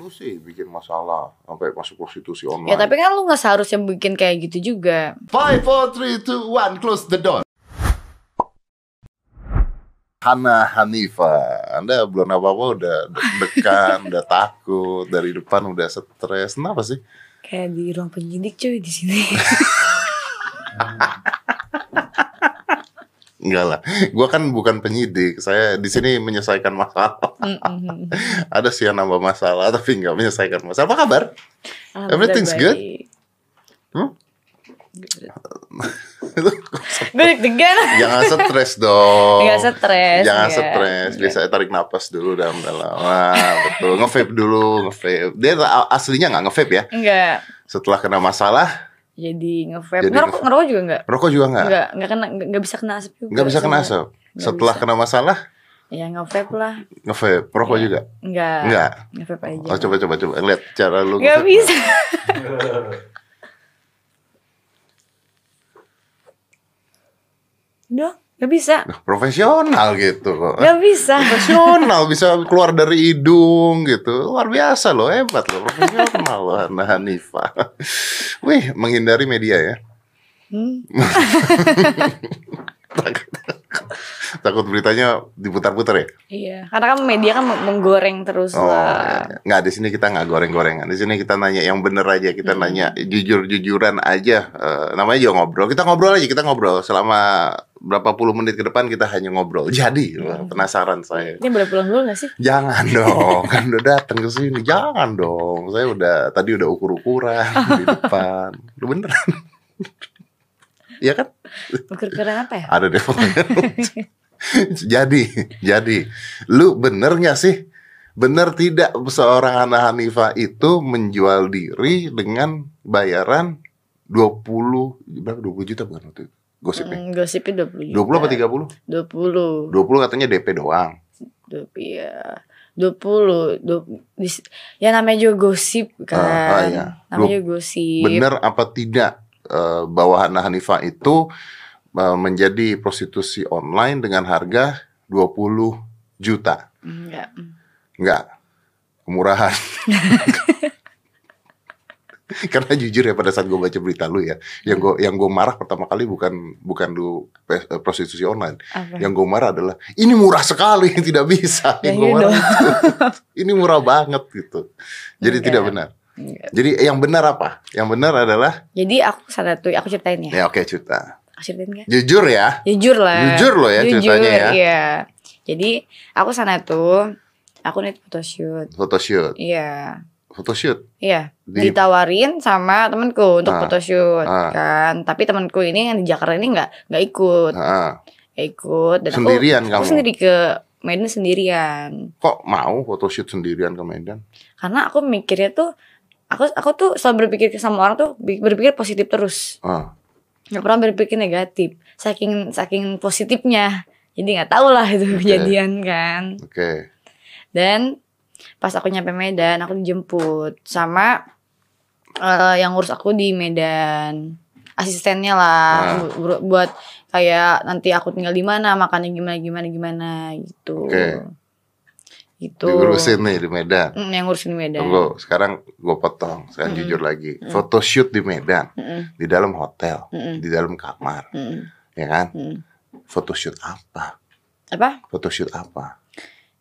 Lu sih bikin masalah sampai masuk prostitusi online. Ya tapi kan lu nggak seharusnya bikin kayak gitu juga. Five, four, three, two, one, close the door. Hana Hanifa, Anda belum apa-apa udah deg-degan, udah takut, dari depan udah stres. Kenapa sih? Kayak di ruang penyidik cuy di sini. Enggak lah, gua kan bukan penyidik. Saya di sini menyelesaikan masalah. Mm-mm. Ada sih yang nambah masalah, tapi nggak menyelesaikan masalah. Apa kabar? Everything's good? Hmm? Gue deg-degan. Jangan stres dong. Nggak stres. Jangan nggak. stres. Biasa tarik napas dulu dalam-dalam. Wah, betul. Nge-vape dulu, nge-vape. Dia aslinya nggak nge-vape ya. Enggak. Setelah kena masalah, Jadi nge-vape. Ngerokok, nge-vape. ngerokok juga enggak? rokok juga nggak. Enggak, enggak kena enggak, enggak bisa kena asap juga. Nggak bisa kena asap. Nggak Setelah bisa. kena masalah, Ya nge-vape lah. nge-vape. Rokok Iya. juga. Enggak. Nggak. Nge-vape aja. Oh, coba coba coba lihat cara lu. Enggak nge-vape. bisa. Udah, enggak bisa. Nah, Profesional gitu. Enggak bisa. Profesional bisa keluar dari hidung gitu. Luar biasa loh, hebat loh. Profesional loh Hana Hanifa. Wih, menghindari media ya. Hmm. Takut beritanya diputar-putar ya? Iya, karena kan media kan menggoreng terus Oh, lah. iya. nggak di sini kita nggak goreng-gorengan. Di sini kita nanya yang bener aja. Kita Hmm. nanya jujur-jujuran aja. Eh, namanya juga ngobrol. Kita ngobrol aja. Kita ngobrol selama berapa puluh menit ke depan kita hanya ngobrol. Jadi wah, penasaran saya. Ini boleh pulang dulu gak sih? Jangan dong, kan udah datang ke sini. Jangan dong. Saya udah tadi udah ukur-ukuran di depan. Lu beneran? Iya kan? Ukur-ukuran apa ya? Ada deh pokoknya. jadi, jadi, lu bener nggak sih? Bener tidak seorang Hana Hanifa itu menjual diri dengan bayaran 20 berapa 20 juta bukan waktu itu? Gosipnya. Hmm, gosipnya 20 juta. 20 apa 30? 20. 20 katanya DP doang. 20 ya. 20, 20 dis- ya namanya juga gosip kan. Ah, ah, iya. Namanya juga gosip. Bener apa tidak eh, bahwa Hana Hanifa itu eh, menjadi prostitusi online dengan harga 20 juta? Enggak. Enggak. Kemurahan. Karena jujur ya pada saat gue baca berita lu ya, yang gue yang gue marah pertama kali bukan bukan lu pes- eh, prostitusi online, Apa? yang gue marah adalah ini murah sekali tidak bisa. Ya, Yang gue iya marah itu. ini murah banget gitu. Jadi Enggak. tidak benar. Enggak. Jadi yang benar apa? Yang benar adalah Jadi aku sana tuh aku ceritain ya. ya oke cerita. Aku ceritain enggak? Jujur ya. Jujur lah. Jujur loh ya ceritanya ya. Iya. Jadi aku sana tuh aku nih photoshoot. Photoshoot. Iya. Photoshoot. Iya, Di ditawarin sama temanku untuk Ah, photoshoot ah. kan. Tapi temanku ini yang di Jakarta ini nggak nggak ikut, Ah, nggak ikut. Dan aku- Sendirian aku, kamu? sendiri ke Medan sendirian. kok mau photoshoot sendirian ke Medan? Karena aku mikirnya tuh, aku aku tuh selalu berpikir sama orang tuh berpikir positif terus, Ah, nggak pernah berpikir negatif. Saking saking positifnya, jadi nggak tahu lah itu kejadian kan. oke. Dan pas aku nyampe Medan, aku dijemput sama eh, yang ngurus aku di Medan. Asistennya lah Ah. bu- bu- buat kayak nanti aku tinggal di mana, makannya gimana gimana gimana gitu. Oke. Gitu. Diurusin nih di Medan. Mm, yang ngurusin di Medan. Tunggu, sekarang gue potong. Sekarang Mm-mm. jujur lagi. Photoshoot di Medan, Mm-mm, di dalam hotel, mm-mm, di dalam kamar, mm-mm, ya kan? mm. Photoshoot apa? Apa? Photoshoot apa?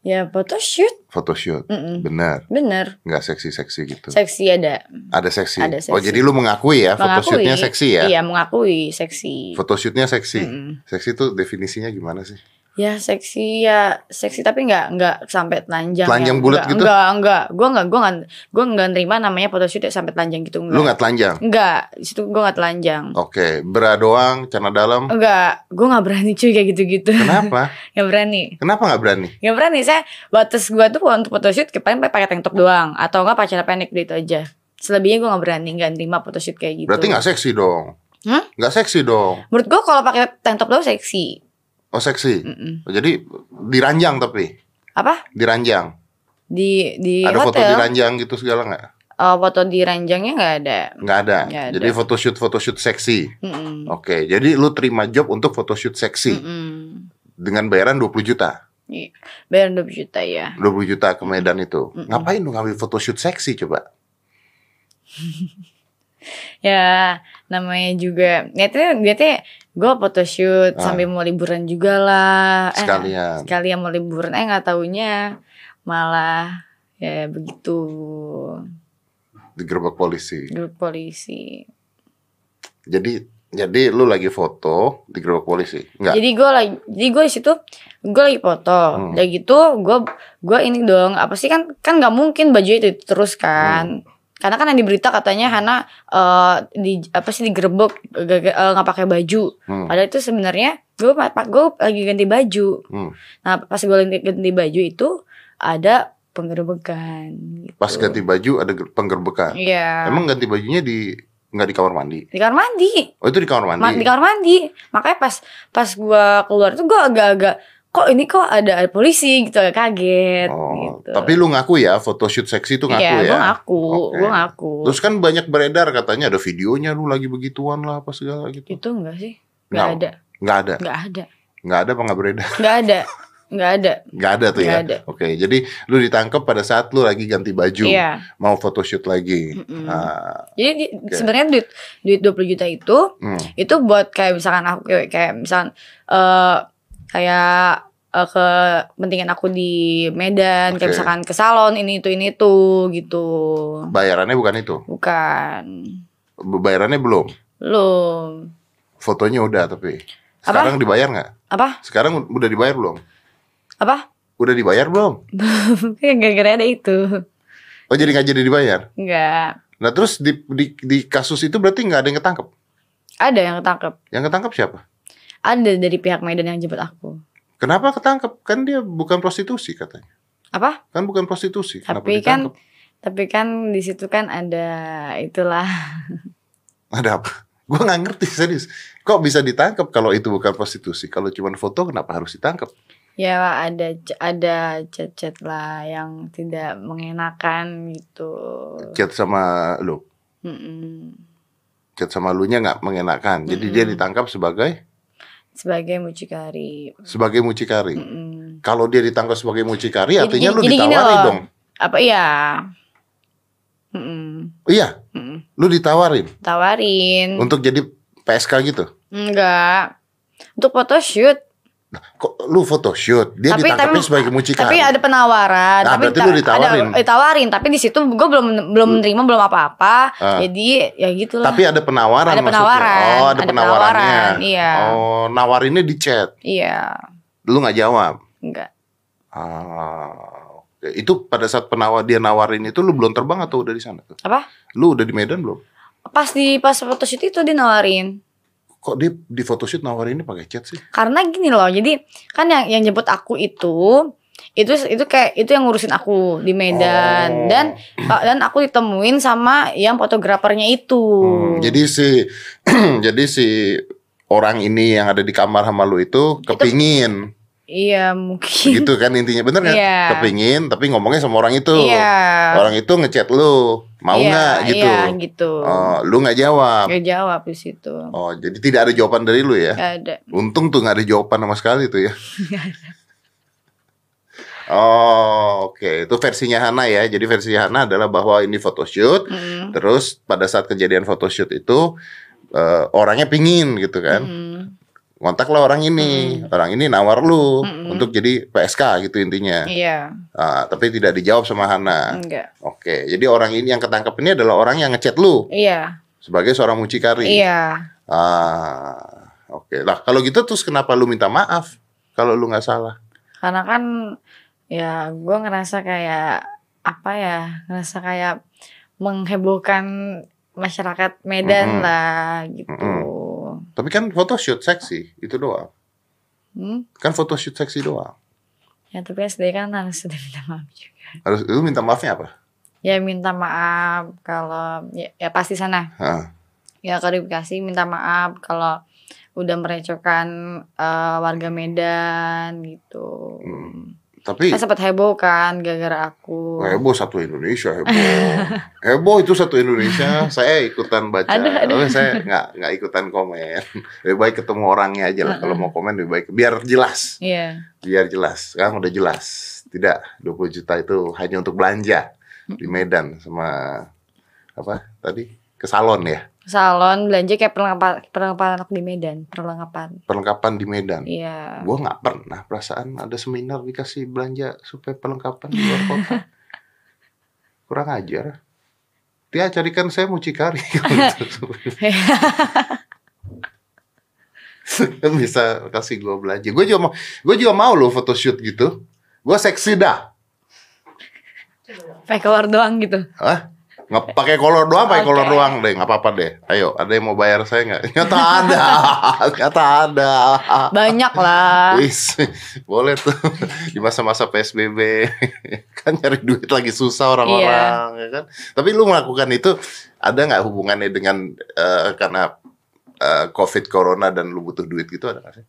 Ya photoshoot. Photoshoot. Mm-mm. Bener, Bener. nggak seksi-seksi gitu. Seksi ada. Ada seksi. Ada Oh, seksi. jadi lu mengakui ya, Mengakui. photoshootnya seksi ya? Iya mengakui seksi. Photoshootnya seksi. Mm-mm. Seksi itu definisinya gimana sih? Ya seksi ya seksi tapi nggak nggak sampai telanjang. Telanjang ya. bulat Nggak- gitu? Nggak nggak. Gue nggak gue nggak gue nggak nerima namanya photoshoot ya sampai telanjang gitu. Lu nggak telanjang? Nggak. Di situ gue nggak telanjang. Oke, bra doang, celana dalam. Enggak. Gue nggak berani cuy kayak gitu-gitu. Kenapa? Nggak berani. Kenapa nggak berani? Nggak berani. Saya batas gue tuh untuk photoshoot paling pakai tank top doang atau nggak pakai pendek gitu aja. Selebihnya gue nggak berani nggak nerima photoshoot kayak gitu. Berarti nggak seksi dong? Hmm? Nggak seksi dong? Menurut gue kalau pakai tank top doang seksi. Oh seksi. Mm-mm. Jadi diranjang tapi Apa? diranjang. Di di ada foto hotel. diranjang gitu segala nggak? Oh, foto di ranjangnya nggak ada. Nggak ada. Ada. Jadi photoshoot photoshoot seksi. Mm-mm. Oke, jadi lu terima job untuk photoshoot seksi Mm-mm. dengan bayaran 20 juta. Iya. Bayar 20 juta ya. 20 juta ke Medan itu. Mm-mm. Ngapain lu ngambil photoshoot seksi coba? Ya namanya juga niatnya niatnya gue photoshoot Ah. sambil mau liburan juga lah. Eh, Sekalian. sekalian mau liburan eh nggak taunya malah ya begitu Digerebek polisi. grup polisi. Jadi jadi lu lagi foto digerebek polisi. Enggak. Jadi gue lagi, jadi gue di situ gue lagi foto, Hmm. udah gitu gue gue ini dong apa sih kan kan nggak mungkin baju itu terus kan, karena kan yang di berita katanya Hana eh, di apa sih digerebek eh, nggak pakai baju, Hmm. padahal itu sebenarnya gue gue lagi ganti baju, Hmm. nah pas gue ganti, ganti baju itu ada penggerebekan. Gitu. Pas ganti baju ada ger- penggerbekan. Iya. Emang ganti bajunya di nggak di kamar mandi? di kamar mandi. Oh itu di kamar mandi. Ma- di kamar mandi makanya pas pas gua keluar tuh gua agak-agak kok ini kok ada, ada polisi gitu kaget Oh, gitu tapi lu ngaku ya photoshoot seksi itu ngaku Iya, ya? gua ngaku Oke. gua ngaku Terus kan banyak beredar katanya ada videonya lu lagi begituan lah apa segala gitu. itu enggak sih nggak Nggak. ada Nggak ada, nggak ada nggak ada apa nggak beredar? nggak ada nggak ada Nggak ada tuh Nggak ya. ada. Oke, jadi lu ditangkap pada saat lu lagi ganti baju, iya mau photoshoot lagi. Mm-mm. Ah, jadi di- sebenarnya duit duit 20 juta itu hmm. itu buat kayak misalkan aku kayak, kayak misalkan eh kayak ke kepentingan aku di Medan Oke. kayak misalkan ke salon ini itu ini itu gitu Bayarannya bukan itu. bukan Bayarannya belum. belum Fotonya udah tapi. Sekarang dibayar nggak? apa Sekarang udah dibayar belum? apa Udah dibayar belum? Kayak gara-gara ada itu Oh jadi nggak jadi dibayar? Enggak Nah terus di, di, di kasus itu berarti nggak ada yang ketangkep? ada yang ketangkep Yang ketangkep siapa? Ada dari pihak Medan yang jemput aku Kenapa ketangkep? Kan dia bukan prostitusi katanya. apa Kan bukan prostitusi. Kenapa tapi kan ditangkep? tapi kan di situ kan ada itulah Ada apa? Gue nggak ngerti serius. Kok bisa ditangkap kalau itu bukan prostitusi? Kalau cuma foto kenapa harus ditangkap? ya ada ada chat-chat lah yang tidak mengenakan gitu Chat sama lu, Mm-mm. chat sama lu nya nggak mengenakan. Jadi dia Mm-mm. ditangkap sebagai sebagai mucikari sebagai mucikari. Mm-mm. Kalau dia ditangkap sebagai mucikari, artinya lu gini ditawari loh. dong. apa iya Mm-mm. Iya, Mm-mm. lu ditawarin tawarin untuk jadi PSK gitu. enggak untuk photoshoot Kok lu photoshoot? Dia Tapi- ditangkapnya tapi- sebagai mucikari. Tapi ada penawaran. Nah, tapi berarti lu ditawarin. Ada, ditawarin. Tapi di situ gue belum belum menerima belum apa-apa. Ah. Jadi ya gitulah. Tapi ada penawaran Ada maksudnya. penawaran, Oh, ada, ada penawarannya. penawaran, iya. Oh, nawarinnya di chat. Iya, Lu nggak jawab. enggak. Ah. Itu pada saat penawar dia nawarin itu lu belum terbang atau udah di sana tuh? Apa? Lu udah di Medan belum? Pas di pas photoshoot itu dia nawarin. Kok dia di photoshoot nawarinnya pakai chat sih? Karena gini loh. Jadi kan yang yang jemput aku itu itu itu kayak itu yang ngurusin aku di Oh. Medan dan dan aku ditemuin sama yang fotografernya itu. Hmm, jadi si jadi si orang ini yang ada di kamar sama lu itu kepingin iya mungkin. gitu kan intinya bener nggak? Iya. Kepingin tapi ngomongnya sama orang itu. Iya. Orang itu ngechat lu, mau Iya, nggak gitu? Iya gitu. Oh, lu nggak jawab. Gak jawab di situ. Oh, jadi tidak ada jawaban dari lu ya? Gak ada. Untung tuh nggak ada jawaban sama sekali tuh ya. Oh, oke. Itu versinya Hana ya. Jadi versinya Hana adalah bahwa ini photoshoot. Mm. Terus pada saat kejadian photoshoot itu eh, orangnya pingin gitu kan. Mm. Kontaklah orang ini. Orang ini nawar lu Mm-mm. untuk jadi PSK gitu intinya. Iya, Ah, tapi tidak dijawab sama Hana. enggak. Oke. Jadi orang ini yang ketangkep ini adalah orang yang ngechat lu Iya, sebagai seorang mucikari. iya. Ah, oke. Lah kalau gitu terus kenapa lu minta maaf kalau lu nggak salah? Karena kan ya gue ngerasa kayak apa ya, ngerasa kayak menghebohkan masyarakat Medan Mm-mm. lah gitu. Tapi kan photoshoot seksi itu doang. Hmm? Kan photoshoot seksi doang. Ya tapi SD kan harus sudah minta maaf juga. Harus lu minta maafnya apa? Ya minta maaf kalau ya, ya pasti sana. Hah. Ya klarifikasi minta maaf kalau udah merecehkan eh, warga Medan gitu. Hmm. Tapi Kan sempat heboh kan gara-gara aku. heboh satu Indonesia heboh. heboh itu satu Indonesia. Saya ikutan baca. Ada, ada. Tapi saya nggak nggak ikutan komen. Lebih baik ketemu orangnya aja lah. Kalau mau komen lebih baik biar jelas. Iya. Biar jelas. Sekarang udah jelas. Tidak 20 juta itu hanya untuk belanja di Medan sama apa tadi ke salon ya. Salon belanja kayak perlengkapan perlengkapan anak di Medan, perlengkapan. Perlengkapan di Medan. Iya. Gua nggak pernah perasaan ada seminar dikasih belanja supaya perlengkapan di luar kota. Kurang ajar. Dia carikan saya mucikari. Kan bisa kasih gua belanja. Gue juga mau, gue juga mau loh photoshoot gitu. Gua seksi dah. Pakai keluar doang gitu. Hah? Nggak pakai kolor doang, pakai Oke. kolor doang deh, nggak apa-apa deh. Ayo, ada yang mau bayar saya nggak? Nyata ada, nyata ada. Banyak lah. Wis, boleh tuh di masa-masa PSBB kan nyari duit lagi susah orang-orang ya kan. Tapi lu melakukan itu ada nggak hubungannya dengan eh, karena eh, COVID Corona dan lu butuh duit gitu ada nggak sih?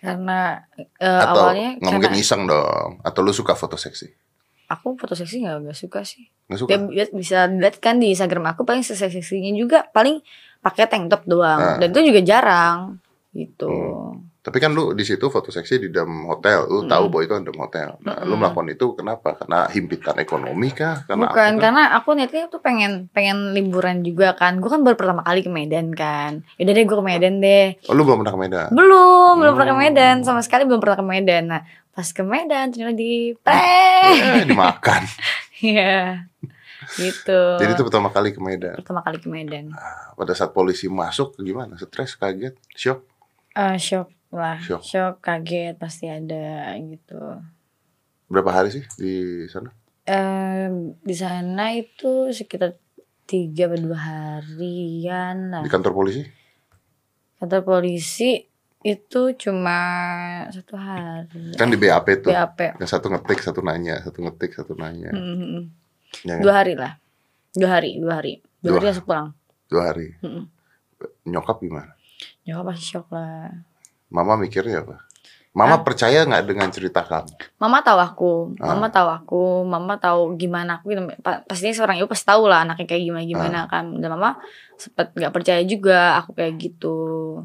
Karena eh, Atau awalnya nggak mungkin iseng dong? Atau lu suka foto seksi? Aku foto seksi nggak nggak suka sih. Nggak suka? Ya, lihat- bisa dilihat kan di Instagram aku paling seksi-seksinya juga paling pakai tank top doang Ah. dan itu juga jarang gitu. Hmm. Tapi kan lu di situ foto seksi di dalam hotel, lu tahu bahwa itu ada hotel. Nah, lu Mm-mm. melakukan itu kenapa? Karena himpitan ekonomi kah? Karena Bukan, apa? karena aku niatnya tuh pengen pengen liburan juga kan. Gue kan baru pertama kali ke Medan kan. Yaudah deh gue ke Medan deh. Oh, lu belum pernah ke Medan? Belum, belum pernah ke Hmm. Medan sama sekali belum pernah ke Medan. Nah, pas ke Medan ternyata di eh Eh, dimakan. Iya. Gitu. Jadi itu pertama kali ke Medan. pertama kali ke Medan. Pada saat polisi masuk gimana? Stres, kaget, shock? Eh shock lah, Shock. shock. kaget pasti ada gitu. Berapa hari sih di sana? Eh di sana itu sekitar tiga atau dua harian lah. Di kantor polisi? Kantor polisi itu cuma satu hari. Kan di BAP tuh. BAP. Yang satu ngetik, satu nanya, satu ngetik, satu nanya. Mm-mm. Ya, kan? Dua hari lah. Dua hari, dua hari. Dua, Dua. hari langsung pulang. Dua hari. Mm-mm. Nyokap gimana? Nyokap pasti shock lah. Mama mikirnya apa? Mama percaya nggak dengan cerita kamu? Mama tahu aku, Ah. mama tahu aku, mama tahu gimana aku. gitu. Pa- Pastinya seorang ibu pasti tahu lah anaknya kayak gimana gimana Ah. kan. Dan mama sempet nggak percaya juga aku kayak gitu.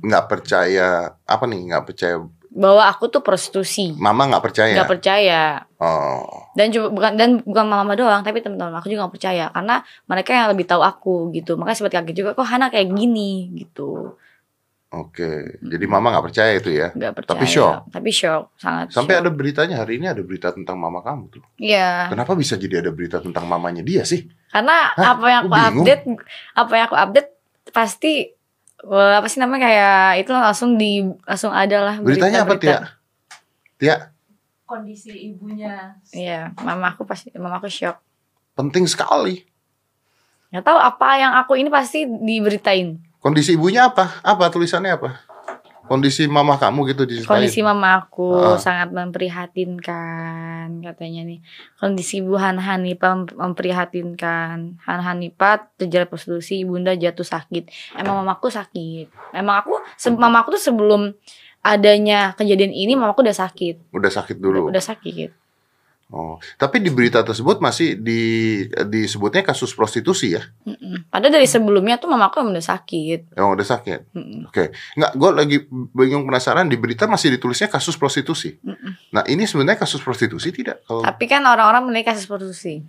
Nggak percaya apa nih? Nggak percaya? Bahwa aku tuh prostitusi. Mama nggak percaya? Nggak percaya. Oh, Dan coba bukan dan bukan mama doang, tapi teman-teman aku juga nggak percaya karena mereka yang lebih tahu aku gitu. Makanya sempat kaget juga kok Hana kayak gini gitu. Oke. Jadi mama nggak percaya itu ya? Nggak percaya. Tapi shock. Tapi shock, sangat. Sampai shock. ada beritanya hari ini ada berita tentang mama kamu tuh. Iya. Kenapa bisa jadi ada berita tentang mamanya dia sih? Karena Hah? apa yang aku bingung. update, apa yang aku update pasti eh, apa sih namanya kayak itu langsung di langsung ada lah Beritanya apa Tia? Tia, kondisi ibunya Iya, mama aku pasti mama aku shock. penting sekali. Nggak tahu apa yang aku ini pasti diberitain. Kondisi ibunya apa? Apa tulisannya apa? Kondisi mama kamu gitu diceritain. Kondisi mama aku Ah. sangat memprihatinkan katanya nih. Kondisi ibu Han Hanipa mem- memprihatinkan. Han Hanipa terjerat prostitusi, ibunda jatuh sakit. Emang mamaku sakit. Emang aku se- mamaku tuh sebelum adanya kejadian ini mamaku udah sakit. Udah sakit dulu. Udah sakit. Oh, tapi di berita tersebut masih di disebutnya kasus prostitusi ya? Mm-mm. Padahal dari sebelumnya tuh mamaku udah sakit. Emang udah sakit. Mm-mm. Oke, nggak, gue lagi bingung penasaran di berita masih ditulisnya kasus prostitusi. Mm-mm. Nah ini sebenarnya kasus prostitusi tidak? Kalau Tapi kan orang-orang menilai kasus prostitusi.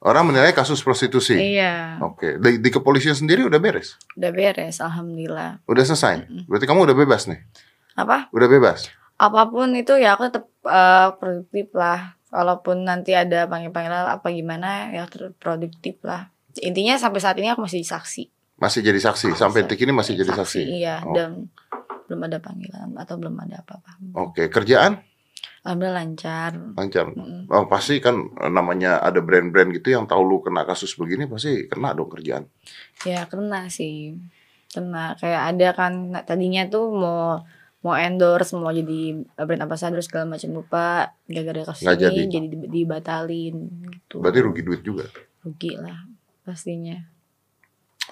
orang menilai kasus prostitusi. Iya, Oke, di, di kepolisian sendiri udah beres, udah beres, alhamdulillah. udah selesai. Berarti kamu udah bebas nih, Apa? udah bebas. apa pun itu ya aku tetap eh, produktif lah walaupun nanti ada panggil-panggilan apa gimana ya produktif lah intinya sampai saat ini aku masih saksi Masih jadi saksi, sampai detik ini masih jadi saksi. iya Oh. dan belum ada panggilan atau belum ada apa-apa Oke, kerjaan alhamdulillah lancar lancar. Mm-mm. Oh, pasti kan eh, namanya ada brand-brand gitu yang tahu lu kena kasus begini pasti kena dong kerjaan. ya kena sih kena kayak ada kan tadinya tuh mau mau endorse mau jadi brand ambassador segala macam lupa gara-gara kasus Nggak ini jadi. jadi, di- dibatalin gitu Berarti rugi duit juga, rugi lah pastinya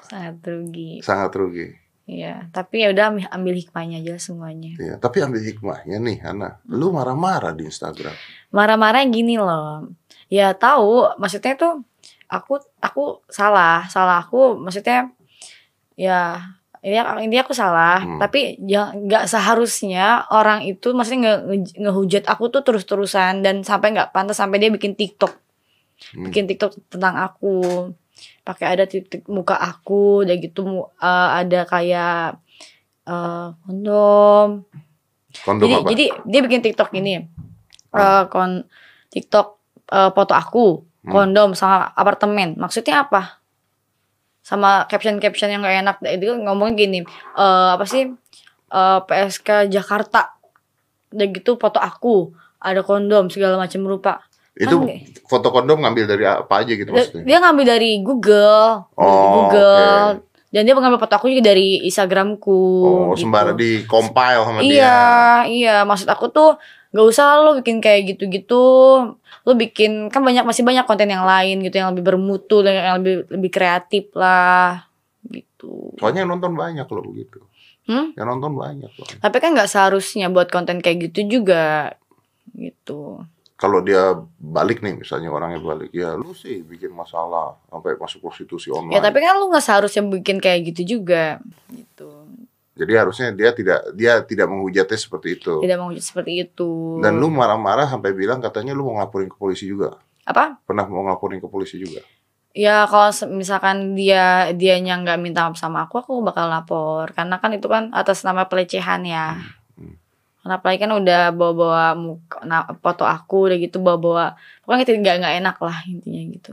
sangat rugi sangat rugi. Iya, tapi ya udah ambil, ambil hikmahnya aja semuanya. Iya, tapi ambil hikmahnya nih, Hana. Lu marah-marah di Instagram. Marah-marah gini loh. Ya tahu, maksudnya tuh aku aku salah, salah aku maksudnya ya ini ini aku salah, Hmm. tapi ya nggak seharusnya orang itu maksudnya nge, nge- ngehujat aku tuh terus-terusan dan sampai nggak pantas sampai dia bikin TikTok, Hmm. bikin TikTok tentang aku, pakai ada titik muka aku, dan gitu eh, ada kayak eh, kondom, Kondom jadi apa? jadi dia bikin TikTok ini. Eh kon TikTok eh, foto aku, Hmm. kondom sama apartemen. Maksudnya apa? Sama caption-caption yang gak enak itu ngomong gini, eh apa sih? Eh, PSK Jakarta. Udah gitu foto aku, ada kondom segala macam rupa. itu kan- foto kondom ngambil dari apa aja gitu Dia, maksudnya? dia ngambil dari Google, dari Oh, Google. Dan dia mengambil foto aku juga dari Instagramku. Oh, gitu. sembara di compile sama Iya, dia. iya. Maksud aku tuh gak usah lo bikin kayak gitu-gitu. Lo bikin kan banyak masih banyak konten yang lain gitu yang lebih bermutu, yang yang lebih lebih kreatif lah gitu. Soalnya yang nonton banyak loh begitu. Hmm? Yang nonton banyak loh. Tapi kan nggak seharusnya buat konten kayak gitu juga gitu. Kalau dia balik nih, misalnya orangnya balik, ya lu sih bikin masalah sampai masuk prostitusi online. Ya tapi kan lu nggak seharusnya bikin kayak gitu juga gitu. Jadi harusnya dia tidak dia tidak menghujatnya seperti itu. Tidak mau seperti itu. Dan lu marah-marah sampai bilang katanya lu mau ngelaporin ke polisi juga. apa? Pernah mau ngelaporin ke polisi juga. Ya kalau misalkan dia dianya nggak minta maaf sama aku, aku bakal lapor. Karena kan itu kan atas nama pelecehan ya. Hmm. Karena apalagi kan udah bawa-bawa muka, foto aku, udah gitu bawa-bawa. Pokoknya itu nggak nggak enak lah intinya gitu.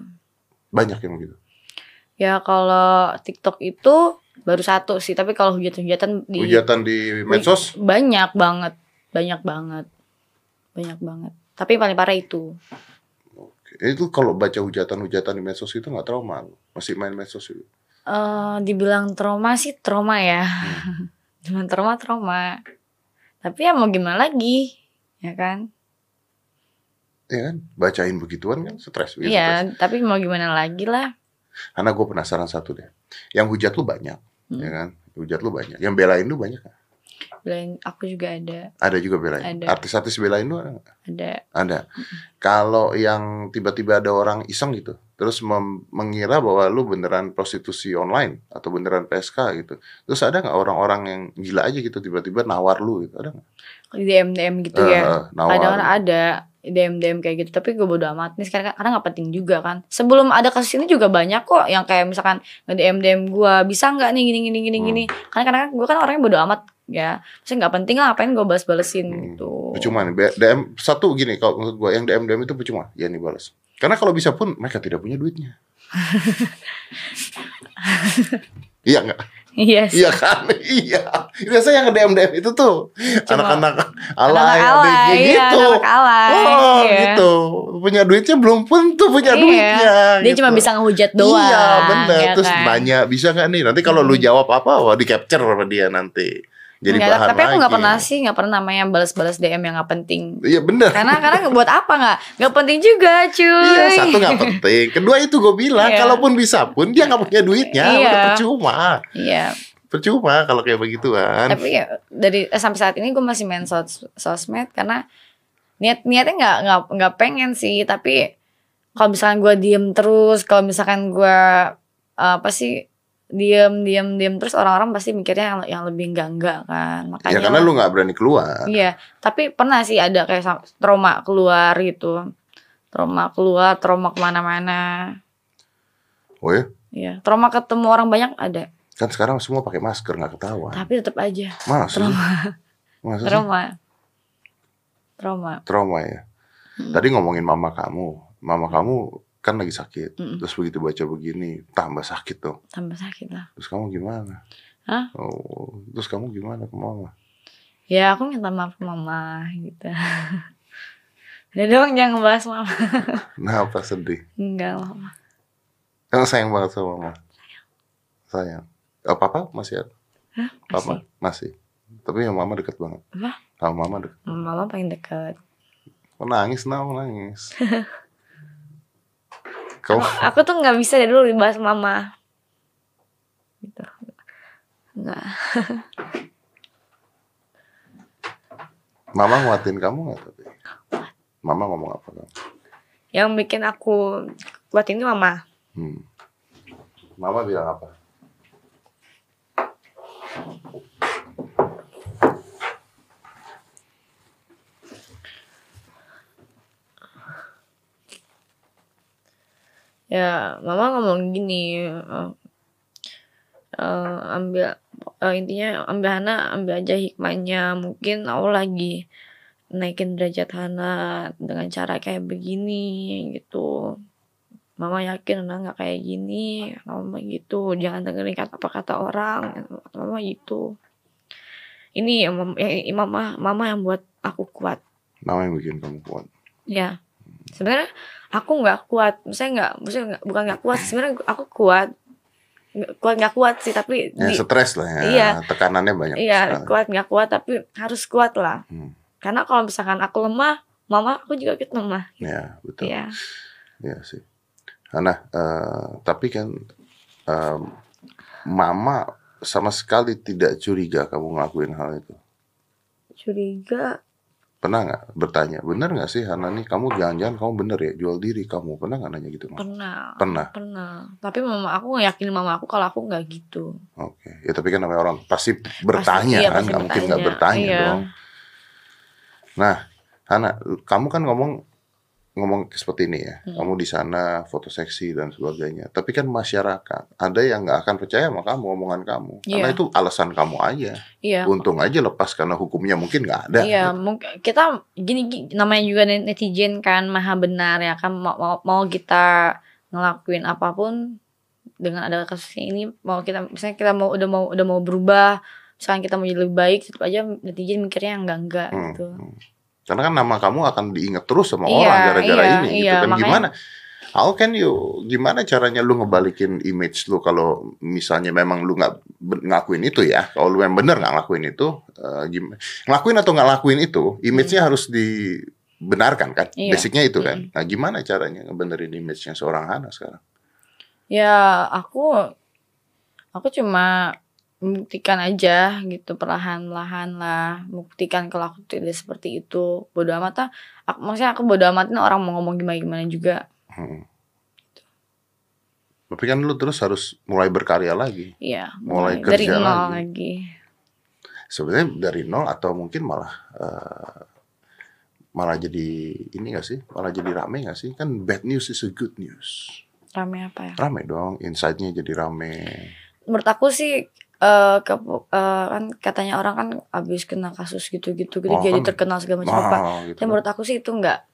Banyak yang begitu. Ya kalau TikTok itu baru satu sih, tapi kalau hujatan-hujatan di Hujatan di medsos banyak banget, banyak banget, banyak banget. Tapi paling parah itu. itu kalau baca hujatan-hujatan di medsos itu nggak trauma masih main medsos itu eh dibilang trauma sih trauma ya. Hmm. Cuman trauma trauma. Tapi ya mau gimana lagi? Ya kan? ya kan bacain begituan kan stres. Iya, tapi mau gimana lagi lah. karena gue penasaran satu deh yang hujat lu banyak Hmm. ya kan? Hujat lu banyak. Yang belain lu banyak nggak? Belain aku juga ada, ada juga belain? Ada. artis-artis belain lu ada ada. ada. Kalau yang tiba-tiba ada orang iseng gitu terus mem- mengira bahwa lu beneran prostitusi online atau beneran PSK gitu terus ada nggak orang-orang yang gila aja gitu tiba-tiba nawar lu gitu? Ada nggak? Di DM DM gitu Eh, ya. nawar. Kadang ada DM DM kayak gitu, tapi gue bodo amat nih sekarang karena nggak penting juga kan. Sebelum ada kasus ini juga banyak kok yang kayak misalkan nge DM DM gue bisa nggak nih gini gini gini Hmm. gini. Karena kadang gue kan orangnya bodo amat ya. Maksudnya nggak penting lah ngapain gue balas balesin Hmm. gitu. Percuma nih, DM satu gini kalau menurut gua yang DM DM itu percuma, ya nih balas. Karena kalau bisa pun mereka tidak punya duitnya. iya nggak? Iya sih. Iya kan? iya. Biasanya yang DM DM itu tuh anak-anak Anak alay, alay, adiknya iya, gitu. anak alay. Oh, iya. gitu. Punya duitnya belum tentu punya Iya. duitnya. Dia gitu. cuma bisa ngehujat doang. Iya, benar. ya Terus kan? nanya, bisa nggak nih? Nanti kalau lu Hmm. jawab apa, wah di capture sama dia nanti. Jadi Nggak, bahan tapi aku nggak lagi. pernah sih nggak pernah namanya balas-balas DM yang nggak penting. Iya benar. Karena karena buat apa nggak nggak penting juga cuy. Iya, satu nggak penting. Kedua itu gue bilang, Iya. kalaupun bisa pun dia nggak punya duitnya, Iya. udah percuma. Iya. Percuma kalau kayak begituan. Tapi ya dari eh, sampai saat ini gue masih main sos sosmed karena niat niatnya nggak nggak nggak pengen sih. Tapi kalau misalkan gue diem terus, kalau misalkan gue apa sih diem diem diem terus orang-orang pasti mikirnya yang, yang lebih enggak enggak kan. Makanya ya karena lu nggak berani keluar. Iya, tapi pernah sih ada kayak trauma keluar gitu. Trauma keluar, trauma ke mana-mana. Oh ya, Iya, trauma ketemu orang banyak ada. kan sekarang semua pakai masker nggak ketahuan. Tapi tetap aja Masa? trauma, Masa trauma. Trauma. Trauma ya. Hmm. Tadi ngomongin mama kamu, mama kamu kan lagi sakit. Mm-mm. Terus begitu baca begini, tambah sakit tuh. Tambah sakit lah. Terus kamu gimana? Hah? Oh, terus kamu gimana ke mama? Ya aku minta maaf ke mama gitu. Udah dong jangan bahas mama. Kenapa sedih? Enggak mama. Emang sayang banget sama mama. Sayang. Oh, papa masih ada? Hah? Papa masih. Tapi yang mama deket banget. Apa? Sama mama deket. Mama paling dekat. Kok nangis, nah, nangis. Kau Aku tuh nggak bisa dari dulu dibahas mama. Gitu. Enggak. Mama nguatin kamu nggak tapi? Mama ngomong apa kamu? Yang bikin aku kuat ini mama. Hmm. Mama bilang apa? Ya, mama ngomong gini, eh, eh, ambil eh, intinya ambil Hana ambil aja hikmahnya. Mungkin Allah lagi naikin derajat Hana dengan cara kayak begini gitu. Mama yakin Hana nggak kayak gini, mama gitu. Jangan dengerin kata apa kata orang, mama gitu. Ini yang mama, mama, mama yang buat aku kuat. Mama yang bikin kamu kuat. Ya, sebenarnya aku nggak kuat. Maksudnya nggak, maksudnya nggak, bukan nggak kuat. Sebenarnya aku kuat. Kuat nggak kuat sih, tapi Ya stres lah ya. Iya. Tekanannya banyak. iya sekali. kuat nggak kuat, tapi harus kuat lah. Hmm. Karena kalau misalkan aku lemah, mama aku juga ikut lemah. Ya betul. Iya, Iya sih. Nah, eh, tapi kan em, Mama sama sekali tidak curiga kamu ngelakuin hal itu. curiga. Pernah nggak bertanya, bener nggak sih Hana nih kamu jangan-jangan kamu bener ya jual diri kamu pernah nggak nanya gitu? Mas? Pernah. Pernah. Pernah. Tapi mama aku nggak yakin mama aku kalau aku nggak gitu. Oke, ya tapi kan namanya orang pasti bertanya Pasti- iya, kan, pasti nggak mungkin nggak bertanya Iya. dong. Nah, Hana, kamu kan ngomong ngomong seperti ini ya, Hmm. kamu di sana foto seksi dan sebagainya. Tapi kan masyarakat ada yang nggak akan percaya sama kamu omongan kamu, karena Iya. itu alasan kamu aja. Iya. Untung aja lepas karena hukumnya mungkin nggak ada. Iya, mungkin kita gini, gini, namanya juga netizen kan maha benar ya kan mau, mau, mau kita ngelakuin apa pun dengan ada kasus ini mau kita misalnya kita mau udah mau udah mau berubah misalkan kita mau jadi lebih baik tetap aja netizen mikirnya yang enggak enggak Hmm, gitu. hmm. Karena kan nama kamu akan diingat terus sama Iya, orang gara-gara iya, ini gitu iya, kan makanya- gimana? How can you gimana caranya lu ngebalikin image lu kalau misalnya memang lu nggak ngakuin itu ya? Kalau lu yang bener nggak ngakuin itu, eh, gimana? Ngelakuin atau nggak ngakuin itu, image-nya harus dibenarkan kan? Hmm. Iya. Basicnya itu kan. Nah gimana caranya ngebenerin image-nya seorang Hana sekarang? Ya aku aku cuma membuktikan aja gitu perlahan-lahan lah membuktikan kalau aku tidak seperti itu bodoh amat lah aku, maksudnya aku bodoh amatin orang mau ngomong gimana gimana juga Hmm. Tapi kan lu terus harus mulai berkarya lagi. Iya, Mulai mulai dari kerja nol lagi. lagi. sebenarnya dari nol atau mungkin malah eh, malah jadi ini gak sih malah jadi rame gak sih kan bad news is a good news Rame apa ya? rame dong insightnya jadi rame Menurut aku sih eh ke, eh, kan katanya orang kan abis kena kasus gitu-gitu gitu Oh, jadi kan. terkenal segala macam apa. Gitu. Tapi menurut aku sih itu enggak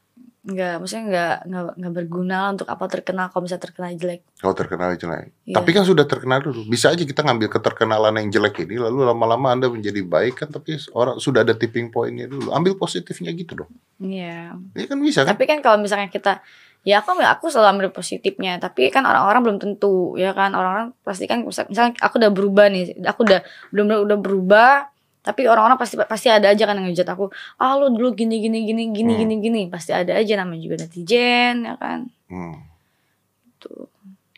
enggak maksudnya enggak enggak enggak berguna untuk apa terkenal kalau misalnya terkenal jelek. kalau terkenal jelek Iya. tapi kan sudah terkenal dulu bisa aja kita ngambil keterkenalan yang jelek ini lalu lama-lama anda menjadi baik kan tapi orang sudah ada tipping pointnya dulu ambil positifnya gitu dong Iya. ini kan bisa kan Tapi kan kalau misalnya kita ya aku aku selalu ambil positifnya. Tapi kan orang-orang belum tentu ya kan? Orang-orang pasti kan misal- misalnya aku udah berubah nih aku udah belum udah berubah tapi orang-orang pasti pasti ada aja kan yang ngejat aku. Ah lu dulu gini gini gini gini Hmm. gini gini. Pasti ada aja namanya juga netizen ya kan? Hmm, tuh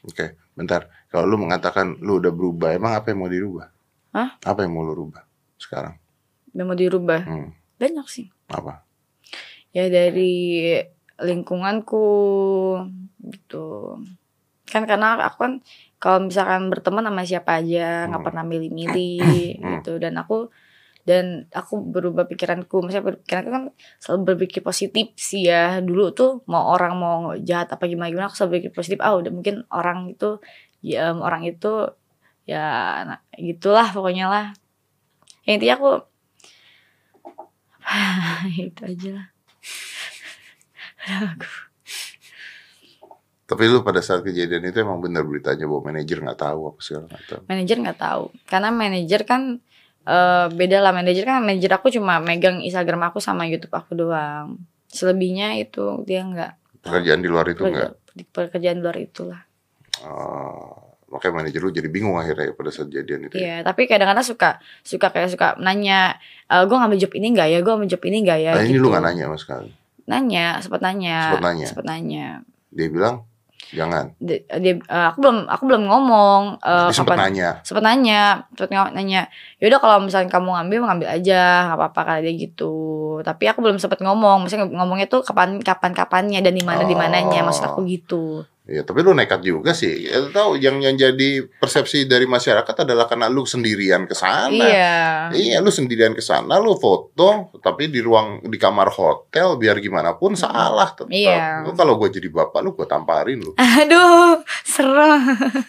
oke bentar. Kalau lu mengatakan lu udah berubah emang apa yang mau dirubah? Hah? apa yang mau lu rubah sekarang? Yang mau dirubah? Hmm, banyak sih. Apa? Ya dari lingkunganku gitu. Kan karena aku kan kalau misalkan berteman sama siapa aja nggak Hmm. pernah milih-milih Hmm. gitu. Dan aku dan aku berubah pikiranku. Maksudnya pikiranku kan selalu berpikir positif sih ya. Dulu tuh mau orang mau jahat apa gimana gimana aku selalu berpikir positif. Ah udah mungkin orang itu ya orang itu ya nah, gitulah pokoknya lah. Ya, intinya aku itu aja lah Tapi lu pada saat kejadian itu emang bener beritanya bahwa manajer nggak tahu apa segala tahu. manajer nggak tahu karena manajer kan eh, beda lah manajer kan manajer aku cuma megang Instagram aku sama YouTube aku doang selebihnya itu dia nggak Pekerjaan di luar itu nggak. pekerja, di pekerjaan luar itulah Oh, makanya manajer lu jadi bingung akhirnya pada saat kejadian itu. ya? Iya tapi kadang-kadang suka suka kayak suka nanya e, gue ngambil job ini nggak ya gue ngambil job ini nggak ya Nah ini gitu. lu nggak nanya sama sekali. Nanya sempat nanya Sempet nanya. nanya Dia bilang Jangan. dia, dia- eh, aku belum aku belum ngomong eh, Dia kapan nanya. sempet nanya sempet ng- nanya yaudah kalau misalnya kamu ngambil ngambil aja nggak apa-apa kali dia gitu tapi aku belum sempet ngomong maksudnya ngomongnya tuh kapan kapan kapannya dan di mana di mananya maksud aku gitu Ya, tapi lu nekat juga sih. Ya, tahu yang yang jadi persepsi dari masyarakat adalah karena lu sendirian ke sana. iya Iya, lu sendirian ke sana, lu foto, tapi di ruang di kamar hotel biar gimana pun salah tetap. Iya. Lu kalau gue jadi bapak lu gue tamparin lu. aduh serem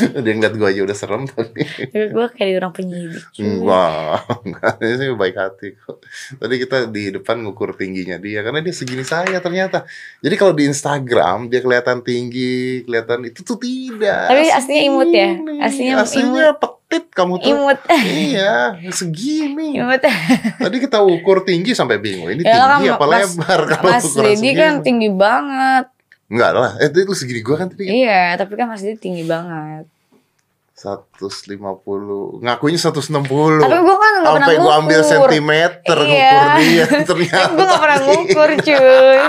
Dia ngeliat gue aja udah serem tapi gue kayak di orang penyidik enggak, enggak ini sih baik hati kok. Tadi kita di depan ngukur tingginya dia karena dia segini saya ternyata. Jadi kalau di Instagram dia kelihatan tinggi, kelihatan itu tuh tidak. Tapi aslinya imut ya? Aslinya aslinya petit kamu tuh. imut Iya, segini. imut Tadi kita ukur tinggi sampai bingung. Ini Ya tinggi kan, apa Mas- lebar kalau Mas ukuran Dedi segini? kan tinggi banget Enggak lah, eh, itu segini gua kan tadi. iya tapi kan Mas Dedi tinggi banget 150. Ngakunya 160. tapi gue kan nggak pernah gua ambil ngukur. sentimeter Iya. ngukur dia ternyata. Tapi gue gak pernah ngukur cuy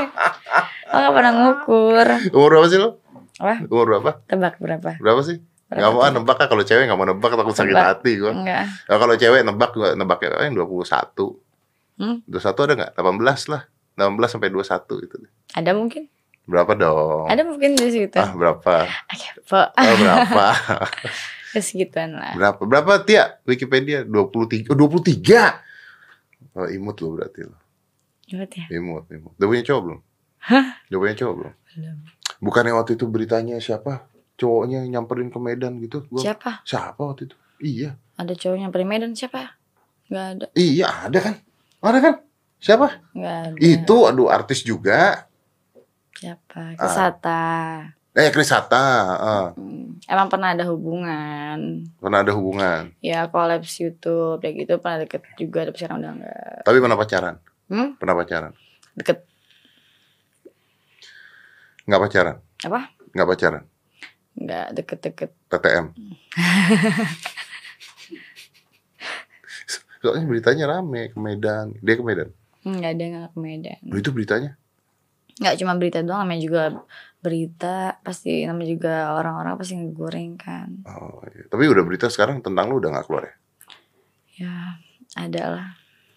Gue gak pernah ngukur Umur berapa sih lo? Apa? Umur berapa? Tebak berapa? Berapa sih? Gak mau ah, nebak ah kalau cewek gak mau nebak takut sakit Nebak. hati gua. Enggak Nah, kalau cewek nebak gua nebak ya yang 21. Hmm? 21 ada nggak? 18 lah. 18 sampai 21 itu. Ada mungkin? Berapa dong? Ada mungkin di situ. Ah, berapa? Oke, po. Oh, berapa? Ya segituan lah berapa? Berapa Tia? Wikipedia 23. Oh, 23. Oh, imut lo berarti lo. Ingat ya? Imut, imut. Udah punya cowok belum? Udah punya cowok belum? Belum. Bukannya waktu itu beritanya siapa? Cowoknya nyamperin ke Medan gitu. Gua, Siapa? siapa waktu itu? Iya. Ada cowoknya dari Medan siapa? Gak ada Iya, ada kan? Ada kan? Siapa? Gak ada Itu aduh artis juga. Siapa? Kesata Eh, Chris Hatta. ah. Hmm, Emang pernah ada hubungan pernah ada hubungan. Ya kolaps Youtube Kayak gitu pernah deket juga Tapi sekarang udah enggak Tapi pernah pacaran. Hmm? Pernah pacaran. Deket Nggak pacaran. Apa? Nggak pacaran. Enggak deket-deket TTM. Soalnya beritanya rame ke Medan. Dia ke Medan. Enggak ada nggak ke Medan Loh, itu beritanya. Nggak cuma berita doang namanya juga berita pasti namanya juga orang-orang pasti ngegoreng kan Oh, iya. Tapi udah berita sekarang tentang lu udah nggak keluar ya? ya ada lah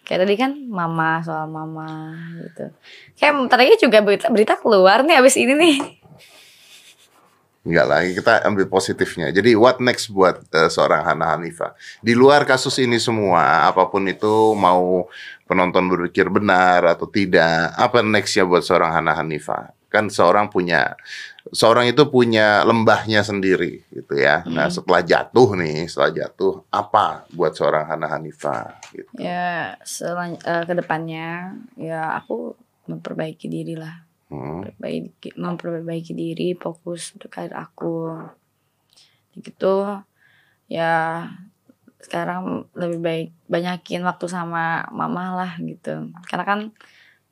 kayak tadi kan mama soal mama gitu kayak lagi juga berita berita keluar nih abis ini nih Enggak lagi kita ambil positifnya. Jadi what next buat eh, seorang Hana Hanifa? Di luar kasus ini semua, apa pun itu mau penonton berpikir benar atau tidak, apa nextnya buat seorang Hana Hanifa? Kan seorang punya seorang itu punya lembahnya sendiri gitu ya. Nah, setelah jatuh nih, setelah jatuh apa buat seorang Hana Hanifa gitu. ya selan eh, ke depannya ya aku memperbaiki diri lah Hmm. memperbaiki, memperbaiki diri fokus untuk karir aku gitu ya sekarang lebih baik banyakin waktu sama mama lah gitu karena kan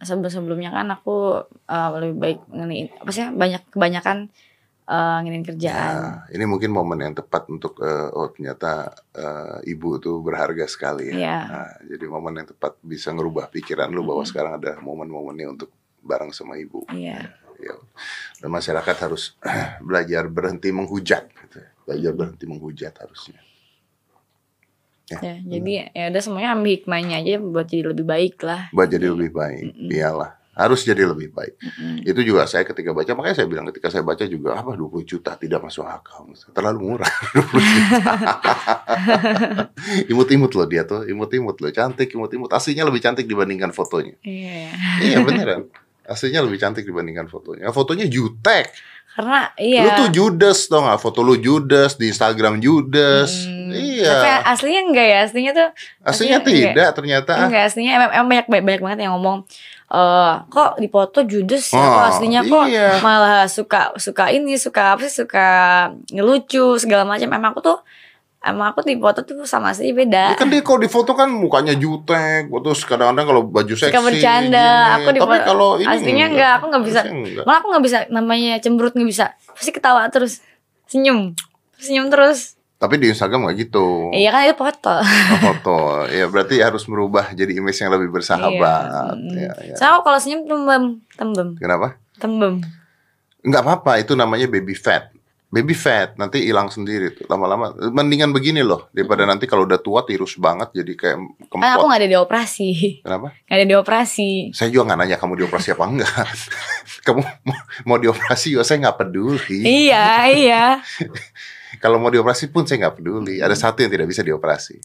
sebelum sebelumnya kan aku eh, lebih baik ngeniin apa sih banyak kebanyakan eh nginin kerjaan Nah, ini mungkin momen yang tepat untuk eh, oh ternyata eh, ibu tuh berharga sekali ya. Iya. Nah, jadi momen yang tepat bisa ngerubah pikiran lu bahwa Mm-mm. sekarang ada momen-momennya untuk bareng sama ibu. iya Ya. Dan masyarakat harus belajar berhenti menghujat. Gitu. ya. Belajar berhenti menghujat harusnya. ya jadi ya udah semuanya ambil hikmahnya aja buat jadi lebih baik lah Buat jadi lebih baik. Mm-mm. Iyalah. Harus jadi lebih baik. Mm-mm. Itu juga saya ketika baca, makanya saya bilang ketika saya baca juga, apa 20 juta tidak masuk akal. Terlalu murah 20 juta. imut-imut loh dia tuh, imut-imut loh, cantik, imut-imut. Aslinya lebih cantik dibandingkan fotonya. iya iya beneran. Aslinya lebih cantik dibandingkan fotonya. Fotonya jutek. karena iya Lu tuh Judas tau gak? Foto lu Judas di Instagram Judas. Hmm, Iya. Tapi aslinya enggak ya, aslinya tuh Aslinya aslinya tidak ternyata. enggak aslinya emang, emang banyak, banyak banget yang ngomong eh kok di foto judes ya, kok Oh, aslinya kok iya. malah suka suka ini suka apa sih suka ngelucu segala macam. Emang aku tuh emang aku di foto tuh sama aslinya beda. Ya kan dia kalau di foto kan mukanya jutek, terus kadang-kadang kalau baju seksi. Suka bercanda. gini. Aku di Tapi kalau ini aslinya enggak, aku nggak bisa. Enggak. Malah aku nggak bisa namanya cemberut nggak bisa. Pasti ketawa terus, senyum, senyum terus. Tapi di Instagram nggak gitu. Iya kan itu foto. Oh, foto. Ya berarti harus merubah jadi image yang lebih bersahabat. Iya. Ya, ya. Sama kalau senyum tembem, tembem, Kenapa? tembem. Nggak apa-apa, itu namanya baby fat. Baby fat nanti hilang sendiri tuh lama-lama. Mendingan begini loh daripada nanti kalau udah tua tirus banget jadi kayak Kan aku kempot. nggak ada dioperasi, Kenapa? nggak ada dioperasi. Saya juga nggak nanya kamu dioperasi apa enggak. kamu mau, mau dioperasi juga saya nggak peduli. iya, iya. Kalau mau dioperasi pun saya nggak peduli. Ada satu yang tidak bisa dioperasi.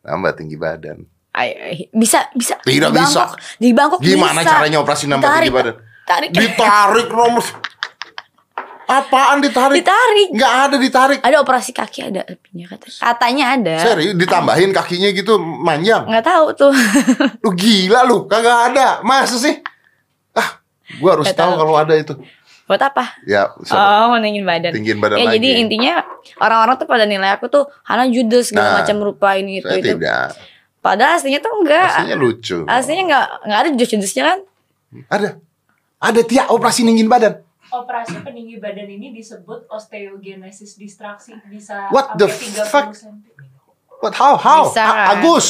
Nambah tinggi badan. Ay, bisa, bisa. Tidak Di bisa. Bangkok, Di Bangkok Gimana bisa. caranya operasi nambah tinggi badan? Tarik. Ditarik nomor. Apaan ditarik? Ditarik. Nggak ada ditarik. Ada operasi kaki ada katanya. Katanya ada. Serius ditambahin kakinya gitu manjang. Nggak tahu tuh. Lu gila lu, kagak ada. Masa sih? Ah, gua harus Nggak tahu tahu. kalau ada itu. Buat apa? Ya, so- Oh, meningin badan. tinggiin badan ya lagi. jadi intinya orang-orang tuh pada nilai aku tuh Hana judes segala Nah, macam rupa ini itu itu. tidak. Padahal aslinya tuh enggak. Aslinya lucu. Aslinya enggak enggak ada judes-judesnya kan? Ada. Ada tiap operasi ninggin badan. Operasi peninggi badan ini disebut osteogenesis distraksi bisa What the sampai 30 fuck? cm. What how how? Bisa, A- kan? Agus,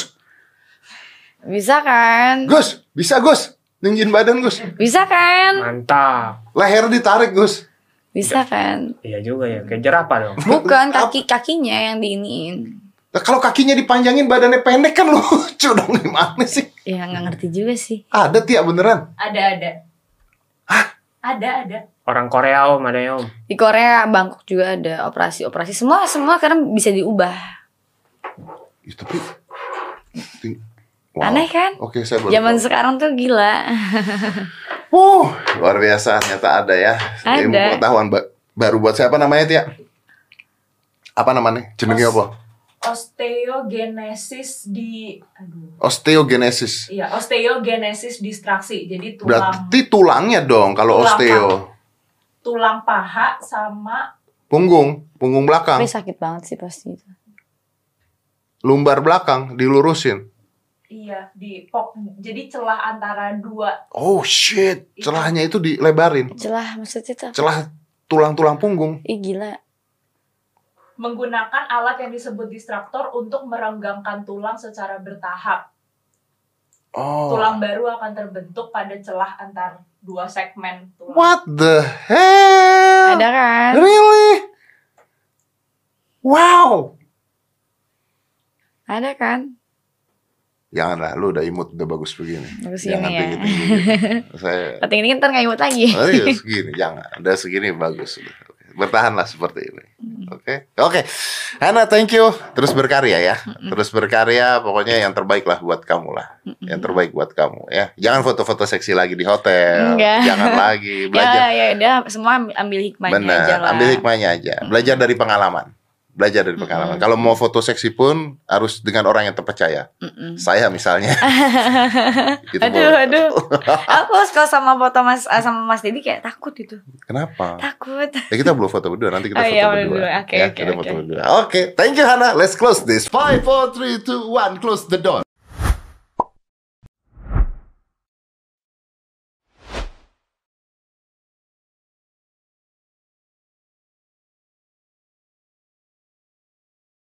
Bisa kan? Gus, bisa Gus. Ninggin badan Gus. Bisa kan? Mantap. Leher ditarik Gus. Bisa kan? Iya juga ya, kayak jerapah dong. Bukan kaki kakinya yang diiniin. Nah, kalau kakinya dipanjangin badannya pendek kan lucu dong gimana sih? Ya nggak ngerti juga sih. Ada tiap beneran. Ada ada. Ada ada. Orang Korea om ada ya om. Di Korea, Bangkok juga ada operasi-operasi. Semua semua karena bisa diubah. Ih, tapi Wow. Aneh kan? Oke, saya baru Zaman tahu. sekarang tuh gila. Uh, luar biasa ternyata ada ya. Ada. Ilmu pengetahuan ba- baru buat siapa namanya Tia? Apa namanya? Jenengnya apa? Osteogenesis di aduh. Osteogenesis. Iya, osteogenesis distraksi. Jadi tulang Berarti tulangnya dong kalau Tulang osteo. Tulang paha sama Punggung, punggung belakang, Tapi sakit banget sih pasti itu. lumbar belakang dilurusin. iya di pok jadi celah antara dua Oh shit, celahnya itu dilebarin. Celah maksudnya tuh. Celah tulang-tulang punggung. Ih gila. menggunakan alat yang disebut distraktor untuk merenggangkan tulang secara bertahap. Oh. Tulang baru akan terbentuk pada celah antar dua segmen tulang. What the hell? Ada kan? Really? Wow. Ada kan? Janganlah, lu udah imut udah bagus begini. Bagus Jangan ini ya. tinggi-tinggi. Saya Penting ini ntar nggak imut lagi. Serius segini, jangan. Udah segini bagus. Udah. Bertahanlah seperti ini. Oke. Oke. Hana, thank you. Terus berkarya ya. Terus berkarya, pokoknya yang terbaik lah buat kamu lah. Yang terbaik buat kamu ya. Jangan foto-foto seksi lagi di hotel. Enggak. Jangan lagi belajar. Ya ya udah semua ambil- hikmahnya aja Benar, lah. ambil hikmahnya aja. Belajar dari pengalaman. Belajar dari pengalaman. Kalau mau foto seksi pun harus dengan orang yang terpercaya. Mm-mm. Saya misalnya. Gitu, aduh boleh. aduh. Aku kalau sama foto Mas ah, sama Mas Dedi kayak takut itu. Kenapa? Takut. Ya kita belum foto berdua, nanti kita Oh foto iya, berdua. Oke, ya, oke, kita oke. foto berdua. Oke, thank you Hana. Let's close this. Five, four, three, two, one. Close the door.